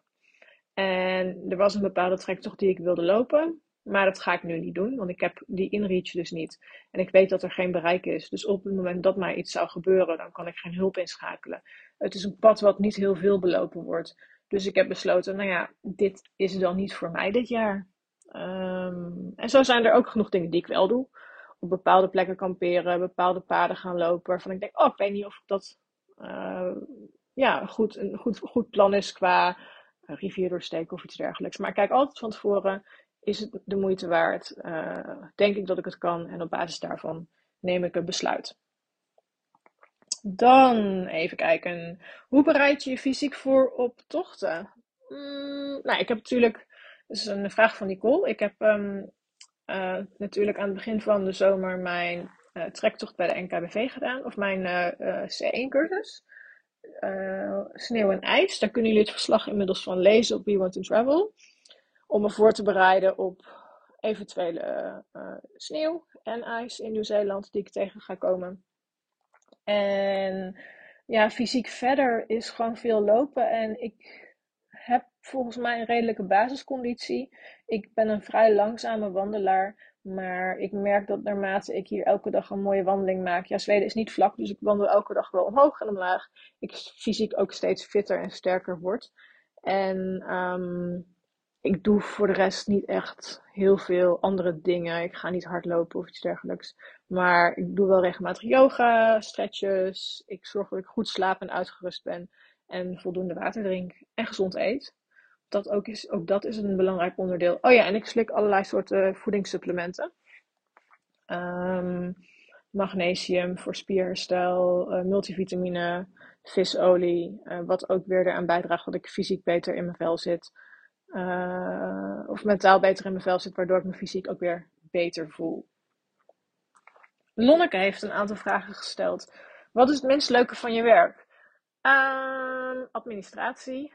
En er was een bepaalde trektocht die ik wilde lopen. Maar dat ga ik nu niet doen, want ik heb die InReach dus niet. En ik weet dat er geen bereik is. Dus op het moment dat mij iets zou gebeuren, dan kan ik geen hulp inschakelen. Het is een pad wat niet heel veel belopen wordt. Dus ik heb besloten, nou ja, dit is dan niet voor mij dit jaar. Um, en zo zijn er ook genoeg dingen die ik wel doe. Op bepaalde plekken kamperen, bepaalde paden gaan lopen. Waarvan ik denk, oh, ik weet niet of dat uh, ja, goed, een goed, goed plan is qua een rivier doorsteken of iets dergelijks. Maar ik kijk altijd van tevoren, is het de moeite waard? denk ik dat ik het kan? En op basis daarvan neem ik een besluit. Dan even kijken. Hoe bereid je je fysiek voor op tochten? Mm, nou, ik heb natuurlijk. Dat is een vraag van Nicole. Ik heb um, uh, natuurlijk aan het begin van de zomer mijn uh, trektocht bij de NKBV gedaan. Of mijn uh, C1-cursus. sneeuw en ijs. Daar kunnen jullie het verslag inmiddels van lezen op We Want to Travel. Om me voor te bereiden op eventuele sneeuw en ijs in Nieuw-Zeeland die ik tegen ga komen. En ja, fysiek verder is gewoon veel lopen. En ik heb volgens mij een redelijke basisconditie. Ik ben een vrij langzame wandelaar. Maar ik merk dat naarmate ik hier elke dag een mooie wandeling maak. Ja, Zweden is niet vlak, dus ik wandel elke dag wel omhoog en omlaag. Ik fysiek ook steeds fitter en sterker word. En um, ik doe voor de rest niet echt heel veel andere dingen. Ik ga niet hardlopen of iets dergelijks. Maar ik doe wel regelmatig yoga, stretches. Ik zorg dat ik goed slaap en uitgerust ben. En voldoende water drink. En gezond eet. Dat ook, is, ook dat is een belangrijk onderdeel. Oh ja, en ik slik allerlei soorten voedingssupplementen. Um, magnesium voor spierherstel, uh, multivitamine, visolie. Uh, wat ook weer eraan bijdraagt dat ik fysiek beter in mijn vel zit. Uh, of mentaal beter in mijn vel zit, waardoor ik me fysiek ook weer beter voel. Lonneke heeft een aantal vragen gesteld. Wat is het minst leuke van je werk? Uh, administratie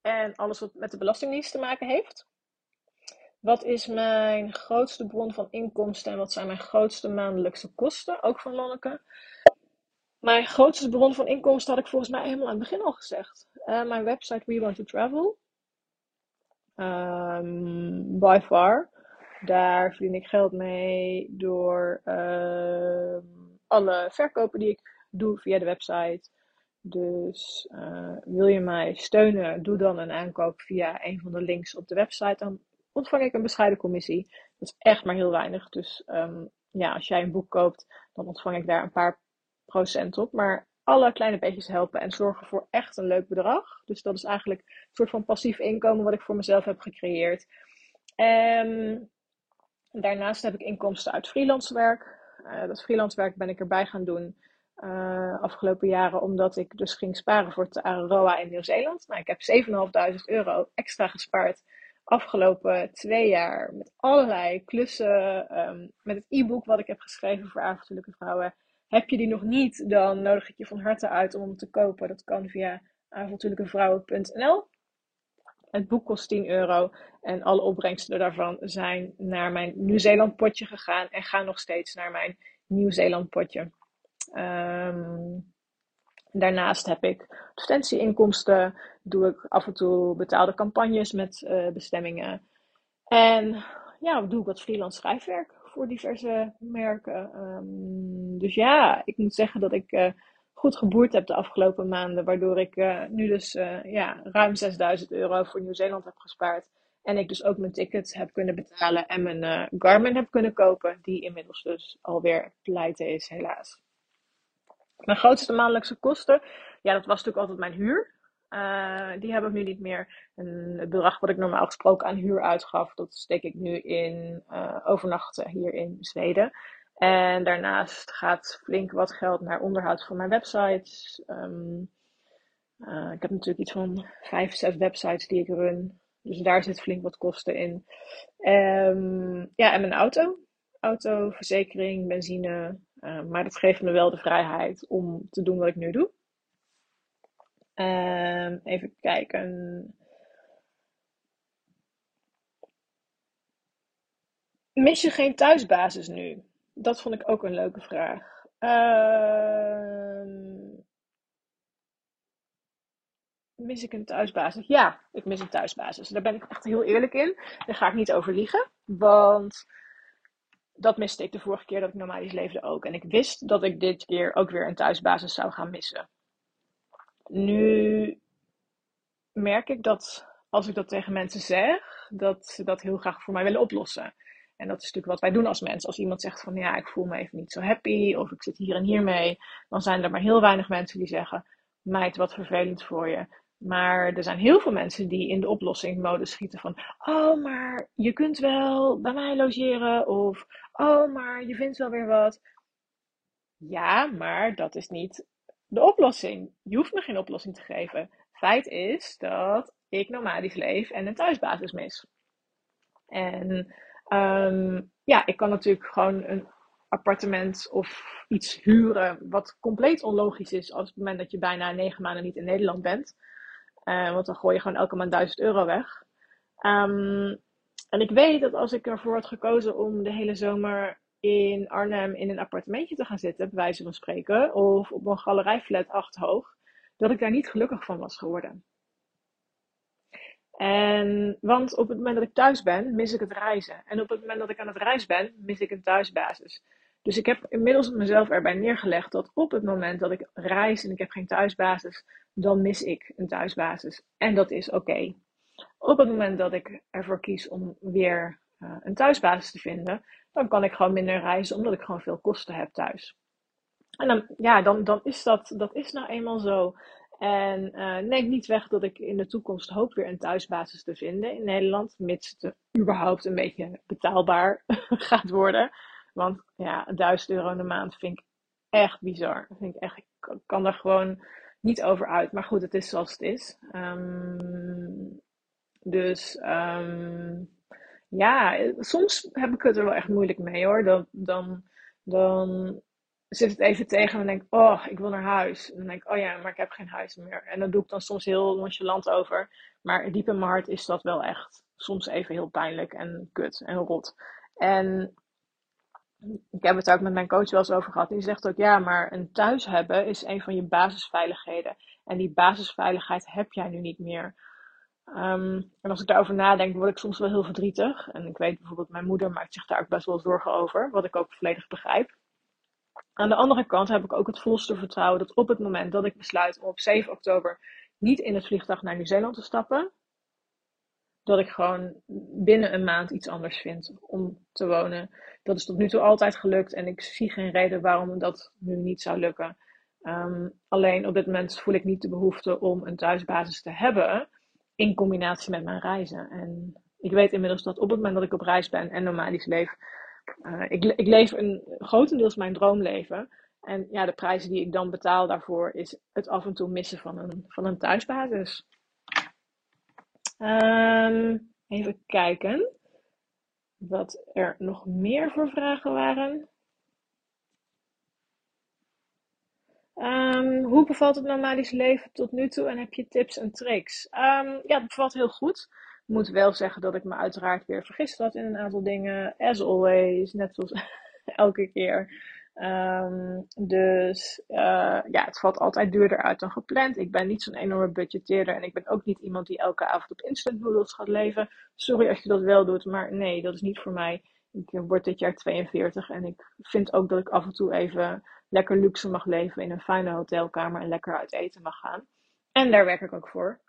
en alles wat met de Belastingdienst te maken heeft. Wat is mijn grootste bron van inkomsten en wat zijn mijn grootste maandelijkse kosten? Ook van Lonneke. Mijn grootste bron van inkomsten had ik volgens mij helemaal aan het begin al gezegd. Uh, mijn website We Want to Travel. Um, by far. Daar verdien ik geld mee door uh, alle verkopen die ik doe via de website. Dus uh, wil je mij steunen, doe dan een aankoop via een van de links op de website. Dan ontvang ik een bescheiden commissie. Dat is echt maar heel weinig. Dus um, ja, als jij een boek koopt, dan ontvang ik daar een paar procent op. Maar alle kleine beetjes helpen en zorgen voor echt een leuk bedrag. Dus dat is eigenlijk een soort van passief inkomen wat ik voor mezelf heb gecreëerd. En daarnaast heb ik inkomsten uit freelance werk. Uh, dat freelance werk ben ik erbij gaan doen uh, afgelopen jaren, omdat ik dus ging sparen voor het in Nieuw-Zeeland. Nou, ik heb 7.500 euro extra gespaard afgelopen twee jaar met allerlei klussen, um, met het e-book wat ik heb geschreven voor avontuurlijke vrouwen heb je die nog niet, dan nodig ik je van harte uit om hem te kopen. Dat kan via avontuurlijkevrouwen.nl. Het boek kost 10 euro en alle opbrengsten daarvan zijn naar mijn Nieuw-Zeeland potje gegaan en gaan nog steeds naar mijn Nieuw-Zeeland potje. Um, daarnaast heb ik advertentieinkomsten, doe ik af en toe betaalde campagnes met uh, bestemmingen. En ja, doe ik wat freelance schrijfwerk voor diverse merken. Um, dus ja, ik moet zeggen dat ik uh, goed geboerd heb de afgelopen maanden. Waardoor ik uh, nu dus ja, ruim 6000 euro voor Nieuw-Zeeland heb gespaard. En ik dus ook mijn tickets heb kunnen betalen en mijn Garmin heb kunnen kopen. Die inmiddels dus alweer pleiten is, helaas. Mijn grootste maandelijkse kosten, ja, dat was natuurlijk altijd mijn huur. Uh, die heb ik nu niet meer. En het bedrag wat ik normaal gesproken aan huur uitgaf, dat steek ik nu in uh, overnachten hier in Zweden. En daarnaast gaat flink wat geld naar onderhoud van mijn websites. Uh, ik heb natuurlijk iets van vijf, zes websites die ik run. Dus daar zit flink wat kosten in. Um, ja, en mijn auto. Auto, verzekering, benzine. maar dat geeft me wel de vrijheid om te doen wat ik nu doe. Um, even kijken. Mis je geen thuisbasis nu? Dat vond ik ook een leuke vraag. Uh, mis ik een thuisbasis? Ja, ik mis een thuisbasis. Daar ben ik echt heel eerlijk in. Daar ga ik niet over liegen. Want dat miste ik de vorige keer dat ik nomadisch leefde ook. En ik wist dat ik dit keer ook weer een thuisbasis zou gaan missen. Nu merk ik dat als ik dat tegen mensen zeg, dat ze dat heel graag voor mij willen oplossen. En dat is natuurlijk wat wij doen als mensen. Als iemand zegt van ja, ik voel me even niet zo happy of ik zit hier en hier mee, dan zijn er maar heel weinig mensen die zeggen, meid, wat vervelend voor je. Maar er zijn heel veel mensen die in de oplossingmodus schieten van, oh, maar je kunt wel bij mij logeren of, oh, maar je vindt wel weer wat. Ja, maar dat is niet de oplossing. Je hoeft me geen oplossing te geven. Feit is dat ik nomadisch leef en een thuisbasis mis. En um, ja, ik kan natuurlijk gewoon een appartement of iets huren wat compleet onlogisch is als het moment dat je bijna negen maanden niet in Nederland bent. Uh, want dan gooi je gewoon elke maand 1000 euro weg. Um, en ik weet dat als ik ervoor had gekozen om de hele zomer in Arnhem in een appartementje te gaan zitten, bij wijze van spreken, of op een galerijflat acht hoog, dat ik daar niet gelukkig van was geworden. En, want op het moment dat ik thuis ben, mis ik het reizen. En op het moment dat ik aan het reizen ben, mis ik een thuisbasis. Dus ik heb inmiddels mezelf erbij neergelegd dat op het moment dat ik reis en ik heb geen thuisbasis, dan mis ik een thuisbasis. En dat is oké. Op het moment dat ik ervoor kies om weer uh, een thuisbasis te vinden, dan kan ik gewoon minder reizen, omdat ik gewoon veel kosten heb thuis. En dan, ja, dan, dan is dat, dat is nou eenmaal zo. En uh, neem niet weg dat ik in de toekomst hoop weer een thuisbasis te vinden in Nederland, mits het überhaupt een beetje betaalbaar gaat worden. Want ja, 1000 euro in de maand vind ik echt bizar. Vind ik, echt, kan daar gewoon niet over uit. Maar goed, het is zoals het is. Um, dus um, ja, soms heb ik het er wel echt moeilijk mee hoor. Dan, dan, dan zit het even tegen en denk oh, ik wil naar huis. En dan denk ik, oh ja, maar ik heb geen huis meer. En dat doe ik dan soms heel nonchalant over. Maar diep in mijn hart is dat wel echt soms even heel pijnlijk en kut en rot. En ik heb het ook met mijn coach wel eens over gehad. Die zegt ook, ja, maar een thuis hebben is een van je basisveiligheden. En die basisveiligheid heb jij nu niet meer. Um, en als ik daarover nadenk, word ik soms wel heel verdrietig. En ik weet bijvoorbeeld, mijn moeder maakt zich daar ook best wel zorgen over. Wat ik ook volledig begrijp. Aan de andere kant heb ik ook het volste vertrouwen dat op het moment dat ik besluit om op 7 oktober niet in het vliegtuig naar Nieuw-Zeeland te stappen, dat ik gewoon binnen een maand iets anders vind om te wonen. Dat is tot nu toe altijd gelukt en ik zie geen reden waarom dat nu niet zou lukken. Um, alleen op dit moment voel ik niet de behoefte om een thuisbasis te hebben in combinatie met mijn reizen. En ik weet inmiddels dat op het moment dat ik op reis ben en nomadisch leef, uh, ik, ik leef een grotendeels mijn droomleven. En ja, de prijzen die ik dan betaal daarvoor is het af en toe missen van een, van een thuisbasis. Um, even kijken wat er nog meer voor vragen waren. Um, hoe bevalt het nomadisch leven tot nu toe en heb je tips en tricks? Um, ja, het bevalt heel goed. Ik moet wel zeggen dat ik me uiteraard weer vergist had in een aantal dingen. As always, net zoals elke keer. Um, dus uh, ja, het valt altijd duurder uit dan gepland. Ik ben niet zo'n enorme budgetteerder en ik ben ook niet iemand die elke avond op instant noodles gaat leven. Sorry als je dat wel doet, maar nee, dat is niet voor mij. Ik word dit jaar 42 en ik vind ook dat ik af en toe even lekker luxe mag leven in een fijne hotelkamer en lekker uit eten mag gaan. En daar werk ik ook voor.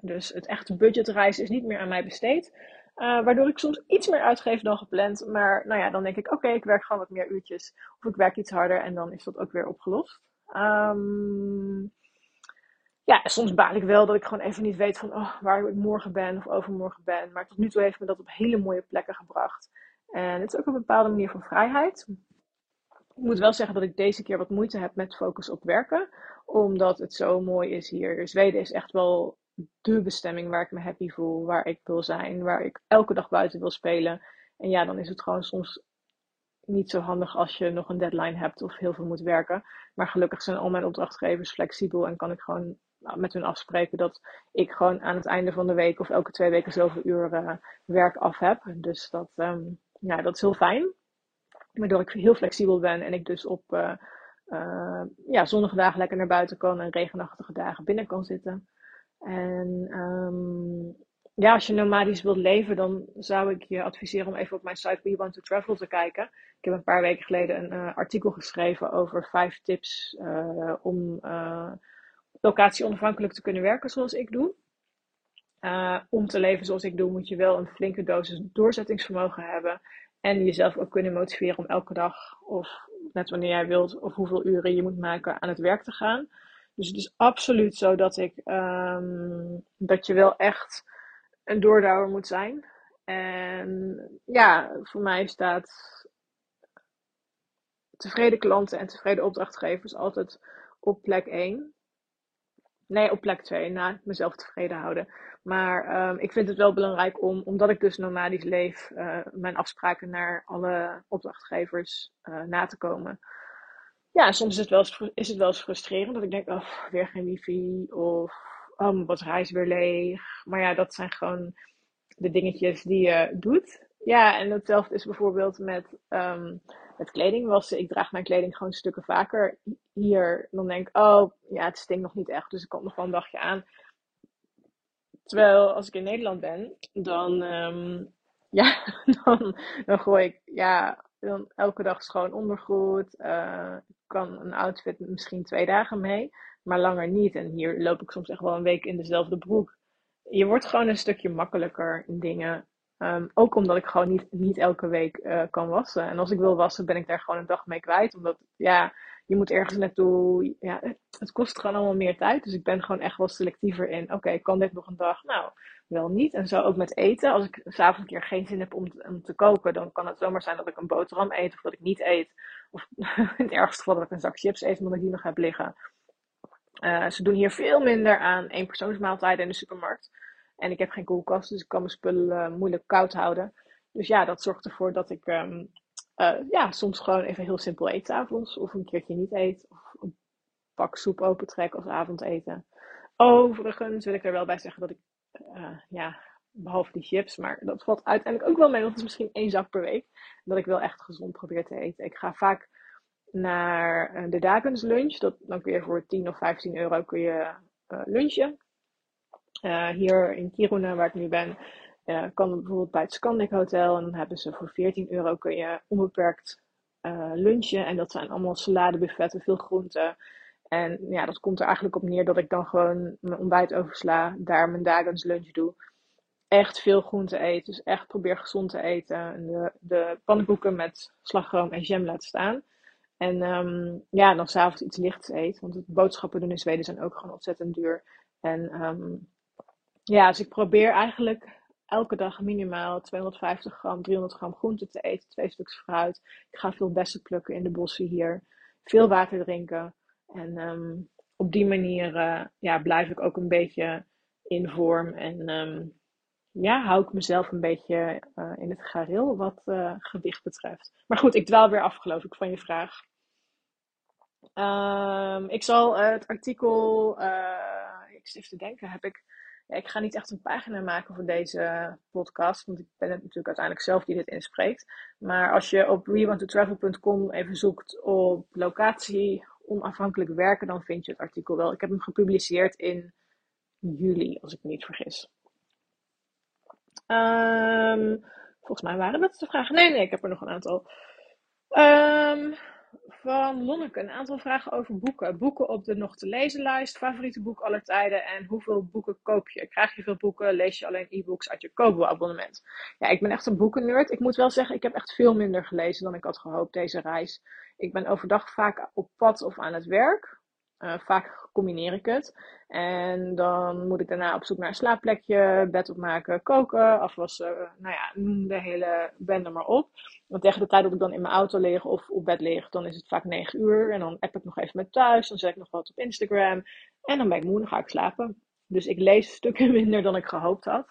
Dus het echte budgetreis is niet meer aan mij besteed. Uh, waardoor ik soms iets meer uitgeef dan gepland. Maar nou ja, dan denk ik, oké, ik werk gewoon wat meer uurtjes. Of ik werk iets harder en dan is dat ook weer opgelost. Um, ja, soms baal ik wel dat ik gewoon even niet weet van oh, waar ik morgen ben of overmorgen ben. Maar tot nu toe heeft me dat op hele mooie plekken gebracht. En het is ook een bepaalde manier van vrijheid. Ik moet wel zeggen dat ik deze keer wat moeite heb met focus op werken. Omdat het zo mooi is hier. Zweden is echt wel de bestemming waar ik me happy voel, waar ik wil zijn, waar ik elke dag buiten wil spelen. En ja, dan is het gewoon soms niet zo handig als je nog een deadline hebt of heel veel moet werken. Maar gelukkig zijn al mijn opdrachtgevers flexibel en kan ik gewoon nou, met hun afspreken dat ik gewoon aan het einde van de week of elke twee weken zoveel uur uh, werk af heb. Dus dat, um, ja, dat is heel fijn. Waardoor ik heel flexibel ben en ik dus op uh, ja, zonnige dagen lekker naar buiten kan en regenachtige dagen binnen kan zitten. En um, ja, als je nomadisch wilt leven, dan zou ik je adviseren om even op mijn site We Want to Travel te kijken. Ik heb een paar weken geleden een uh, artikel geschreven over vijf tips uh, om uh, locatie onafhankelijk te kunnen werken zoals ik doe. om te leven zoals ik doe, moet je wel een flinke dosis doorzettingsvermogen hebben. En jezelf ook kunnen motiveren om elke dag, of net wanneer jij wilt, of hoeveel uren je moet maken aan het werk te gaan. Dus het is absoluut zo dat ik ehm, dat je wel echt een doordouwer moet zijn. En ja, voor mij staat tevreden klanten en tevreden opdrachtgevers altijd op plek 1. Nee, op plek 2, na mezelf tevreden houden. Maar um, ik vind het wel belangrijk om, omdat ik dus nomadisch leef, uh, mijn afspraken naar alle opdrachtgevers uh, na te komen. Ja, soms is het, wel eens, is het wel frustrerend dat ik denk, oh, weer geen wifi of oh, mijn batterij is weer leeg. Maar ja, dat zijn gewoon de dingetjes die je doet. Ja, en hetzelfde is bijvoorbeeld met, um, met kleding wassen. Ik draag mijn kleding gewoon stukken vaker. Hier, dan denk ik, oh, ja, het stinkt nog niet echt, dus ik kom nog wel een dagje aan. Terwijl als ik in Nederland ben, dan, um, ja, dan, gooi ik ja, dan elke dag schoon ondergoed. Uh, kan een outfit misschien twee dagen mee, maar langer niet. En hier loop ik soms echt wel een week in dezelfde broek. Je wordt gewoon een stukje makkelijker in dingen. Um, ook omdat ik gewoon niet, niet elke week uh, kan wassen. En als ik wil wassen, ben ik daar gewoon een dag mee kwijt. Omdat, ja, je moet ergens naartoe. Ja, het kost gewoon allemaal meer tijd. Dus ik ben gewoon echt wel selectiever in. Oké, kan dit nog een dag? Nou, wel niet. En zo ook met eten. Als ik s'avonds een keer geen zin heb om om te, koken, dan kan het zomaar zijn dat ik een boterham eet of dat ik niet eet. Of in het ergste geval dat ik een zak chips eet omdat ik die nog heb liggen. Uh, ze doen hier veel minder aan eenpersoonsmaaltijden in de supermarkt. En ik heb geen koelkast, dus ik kan mijn spullen uh, moeilijk koud houden. Dus ja, dat zorgt ervoor dat ik um, uh, ja, soms gewoon even heel simpel eet avonds. Of een keertje niet eet. Of een pak soep opentrek als avondeten. Overigens wil ik er wel bij zeggen dat ik, uh, ja, behalve die chips, maar dat valt uiteindelijk ook wel mee, het is misschien één zak per week. Dat ik wel echt gezond probeer te eten. Ik ga vaak naar de Dagens lunch. Dat, dan kun je voor 10 of 15 euro kun je uh, lunchen. Hier in Kiruna, waar ik nu ben, kan bijvoorbeeld bij het Scandic Hotel. En dan hebben ze voor 14 euro kun je onbeperkt lunchen. En dat zijn allemaal saladebuffetten, veel groenten. En ja, dat komt er eigenlijk op neer dat ik dan gewoon mijn ontbijt oversla. Daar mijn dagelijks lunch doe. Echt veel groenten eet. Dus echt probeer gezond te eten. En de, de pannenkoeken met slagroom en jam laat staan. En um, ja, dan s'avonds iets lichts eet. Want het boodschappen doen in Zweden zijn ook gewoon ontzettend duur. En um, ja, dus ik probeer eigenlijk elke dag minimaal 250 gram, 300 gram groente te eten, twee stuks fruit. Ik ga veel bessen plukken in de bossen hier, veel water drinken. En um, op die manier uh, ja, blijf ik ook een beetje in vorm en um, ja, hou ik mezelf een beetje uh, in het gareel wat uh, gewicht betreft. Maar goed, ik dwaal weer af geloof ik van je vraag. Um, ik zal het artikel, ik zit te denken, heb ik ja, ik ga niet echt een pagina maken voor deze podcast, want ik ben het natuurlijk uiteindelijk zelf die dit inspreekt. Maar als je op wewanttotravel.com even zoekt op locatie onafhankelijk werken, dan vind je het artikel wel. Ik heb hem gepubliceerd in juli, als ik me niet vergis. Um, volgens mij waren dat de vragen. Nee, nee, ik heb er nog een aantal. Um, van Lonneke een aantal vragen over boeken. Boeken op de nog te lezen lijst, favoriete boek aller tijden en hoeveel boeken koop je? Krijg je veel boeken? Lees je alleen e-books uit je Kobo-abonnement? Ja, ik ben echt een boekennerd. Ik moet wel zeggen, ik heb echt veel minder gelezen dan ik had gehoopt deze reis. Ik ben overdag vaak op pad of aan het werk. Uh, vaak combineer ik het. En dan moet ik daarna op zoek naar een slaapplekje, bed opmaken, koken, afwassen. Nou ja, noem de hele bende maar op. Want tegen de tijd dat ik dan in mijn auto lig of op bed lig, dan is het vaak 9 uur. En dan app ik nog even met thuis. Dan zet ik nog wat op Instagram. En dan ben ik moe, dan ga ik slapen. Dus ik lees stukken minder dan ik gehoopt had.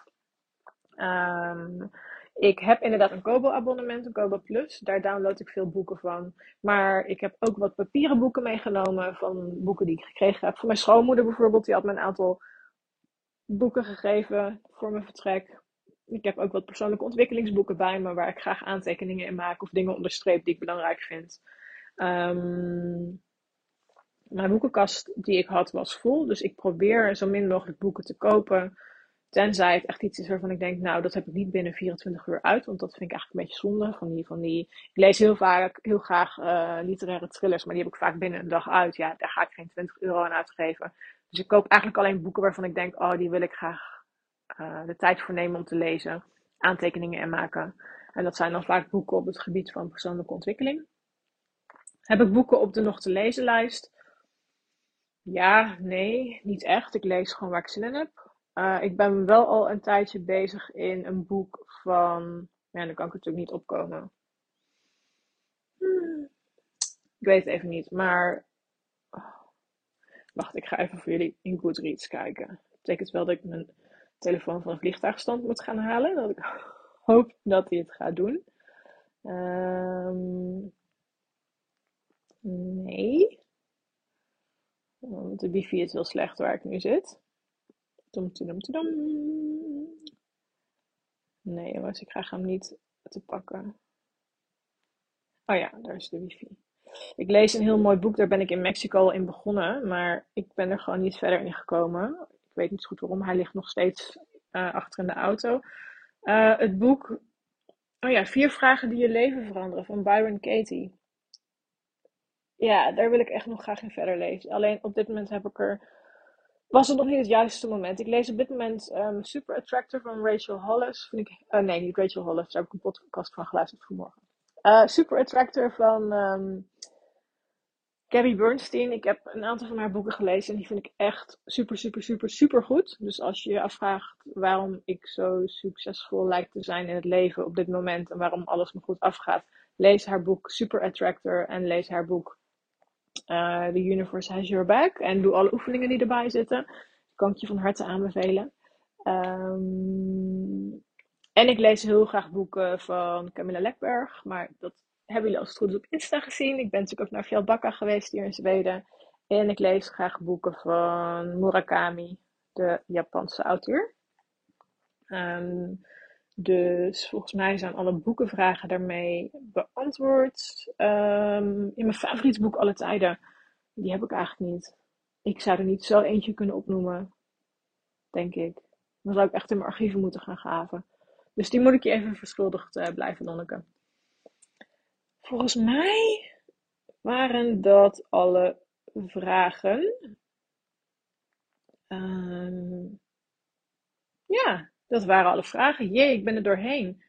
Um, ik heb inderdaad een Kobo-abonnement, een Kobo Plus. Daar download ik veel boeken van. Maar ik heb ook wat papieren boeken meegenomen van boeken die ik gekregen heb. Van mijn schoonmoeder bijvoorbeeld, die had me een aantal boeken gegeven voor mijn vertrek. Ik heb ook wat persoonlijke ontwikkelingsboeken bij me waar ik graag aantekeningen in maak of dingen onderstreep die ik belangrijk vind. Um, mijn boekenkast die ik had was vol, dus ik probeer zo min mogelijk boeken te kopen. Tenzij het echt iets is waarvan ik denk, nou, dat heb ik niet binnen 24 uur uit. Want dat vind ik eigenlijk een beetje zonde. Van die, van die... Ik lees heel vaak, heel graag uh, literaire thrillers, maar die heb ik vaak binnen een dag uit. Ja, daar ga ik geen 20 euro aan uitgeven. Dus ik koop eigenlijk alleen boeken waarvan ik denk, oh, die wil ik graag uh, de tijd voor nemen om te lezen. Aantekeningen en maken. En dat zijn dan vaak boeken op het gebied van persoonlijke ontwikkeling. Heb ik boeken op de nog te lezen lijst? Ja, nee, niet echt. Ik lees gewoon waar ik zin in heb. Uh, ik ben wel al een tijdje bezig in een boek van. Ja, dan kan ik natuurlijk niet opkomen. Ik weet het even niet, maar. Wacht, ik ga even voor jullie in Goodreads kijken. Dat betekent wel dat ik mijn telefoon van een vliegtuigstand moet gaan halen. Dat ik hoop dat hij het gaat doen. Um, nee. Want de wifi is heel slecht waar ik nu zit. Nee jongens, ik krijg hem niet te pakken. Oh ja, daar is de wifi. Ik lees een heel mooi boek, daar ben ik in Mexico in begonnen, maar ik ben er gewoon niet verder in gekomen. Ik weet niet goed waarom, hij ligt nog steeds uh, achter in de auto. Uh, het boek, oh ja, Vier vragen die je leven veranderen van Byron Katie. Ja, daar wil ik echt nog graag in verder lezen. Alleen op dit moment heb ik er. Was het nog niet het juiste moment? Ik lees op dit moment um, Super Attractor van Rachel Hollis. Vind ik, uh, nee, niet Rachel Hollis. Daar heb ik een podcast van geluisterd vanmorgen. Uh, Super Attractor van um, Gabby Bernstein. Ik heb een aantal van haar boeken gelezen en die vind ik echt super, super, super, super goed. Dus als je je afvraagt waarom ik zo succesvol lijkt te zijn in het leven op dit moment en waarom alles me goed afgaat, lees haar boek Super Attractor en lees haar boek uh, The Universe Has Your Back. En doe alle oefeningen die erbij zitten. Kan ik je van harte aanbevelen. Um, en ik lees heel graag boeken van Camilla Lekberg. Maar dat hebben jullie als het goed is op Insta gezien. Ik ben natuurlijk ook naar Fjällbacka geweest hier in Zweden. En ik lees graag boeken van Murakami, de Japanse auteur. Um, dus volgens mij zijn alle boekenvragen daarmee beantwoord. Um, in mijn favoriete boek alle tijden, die heb ik eigenlijk niet. Ik zou er niet zo eentje kunnen opnoemen, denk ik. Dan zou ik echt in mijn archieven moeten gaan graven. Dus die moet ik je even verschuldigd uh, blijven, Nonneke. Volgens mij waren dat alle vragen. Um, ja, dat waren alle vragen. Jee, ik ben er doorheen.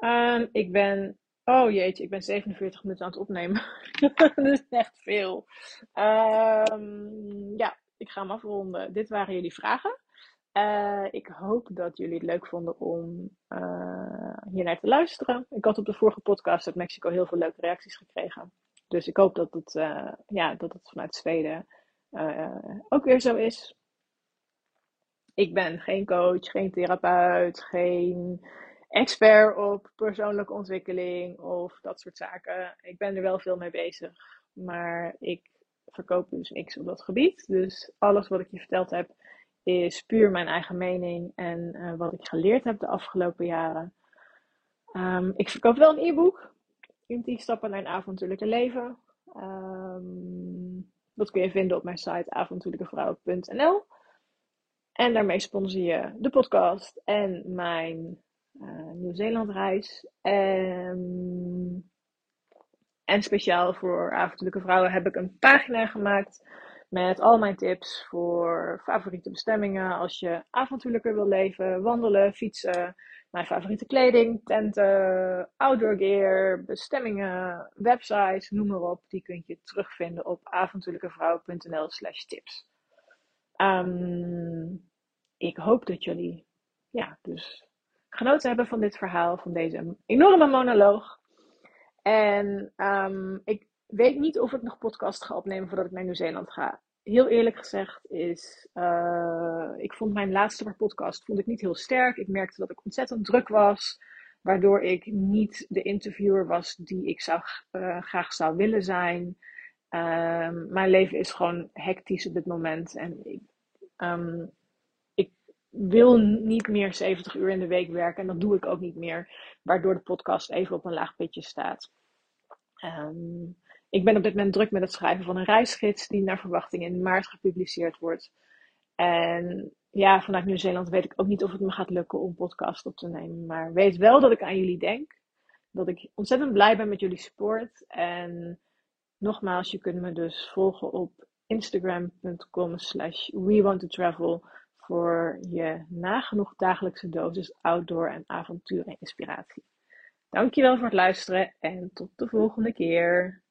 Um, ik ben. Oh jeetje, ik ben 47 minuten aan het opnemen. dat is echt veel. Um, ja, ik ga hem afronden. Dit waren jullie vragen. Uh, ik hoop dat jullie het leuk vonden om uh, hier naar te luisteren. Ik had op de vorige podcast uit Mexico heel veel leuke reacties gekregen. Dus ik hoop dat het, uh, ja, dat het vanuit Zweden ook weer zo is. Ik ben geen coach, geen therapeut, geen expert op persoonlijke ontwikkeling of dat soort zaken. Ik ben er wel veel mee bezig, maar ik verkoop dus niks op dat gebied. Dus alles wat ik je verteld heb is puur mijn eigen mening en uh, wat ik geleerd heb de afgelopen jaren. Um, ik verkoop wel een e-book. in 10 stappen naar een avontuurlijke leven. Um, dat kun je vinden op mijn site avontuurlijkevrouw.nl. En daarmee sponsor je de podcast en mijn uh, Nieuw-Zeeland reis. En, en speciaal voor avontuurlijke vrouwen heb ik een pagina gemaakt met al mijn tips voor favoriete bestemmingen als je avontuurlijker wil leven, wandelen, fietsen, mijn favoriete kleding, tenten, outdoor gear, bestemmingen, websites, noem maar op. Die kun je terugvinden op avontuurlijkevrouw.nl slash tips. Um, ik hoop dat jullie ja, dus genoten hebben van dit verhaal, van deze enorme monoloog. En um, ik weet niet of ik nog podcast ga opnemen voordat ik naar Nieuw-Zeeland ga. Heel eerlijk gezegd is, uh, ik vond mijn laatste podcast vond ik niet heel sterk. Ik merkte dat ik ontzettend druk was, waardoor ik niet de interviewer was die ik uh, graag zou willen zijn. Um, mijn leven is gewoon hectisch op dit moment en ik, um, ik wil niet meer 70 uur in de week werken en dat doe ik ook niet meer, waardoor de podcast even op een laag pitje staat. Um, ik ben op dit moment druk met het schrijven van een reisgids die naar verwachting in maart gepubliceerd wordt. En ja, vanuit Nieuw-Zeeland weet ik ook niet of het me gaat lukken om podcast op te nemen. Maar weet wel dat ik aan jullie denk. Dat ik ontzettend blij ben met jullie support. En nogmaals, je kunt me dus volgen op instagram.com slash travel voor je nagenoeg dagelijkse dosis outdoor en avonturen inspiratie. Dankjewel voor het luisteren en tot de volgende keer.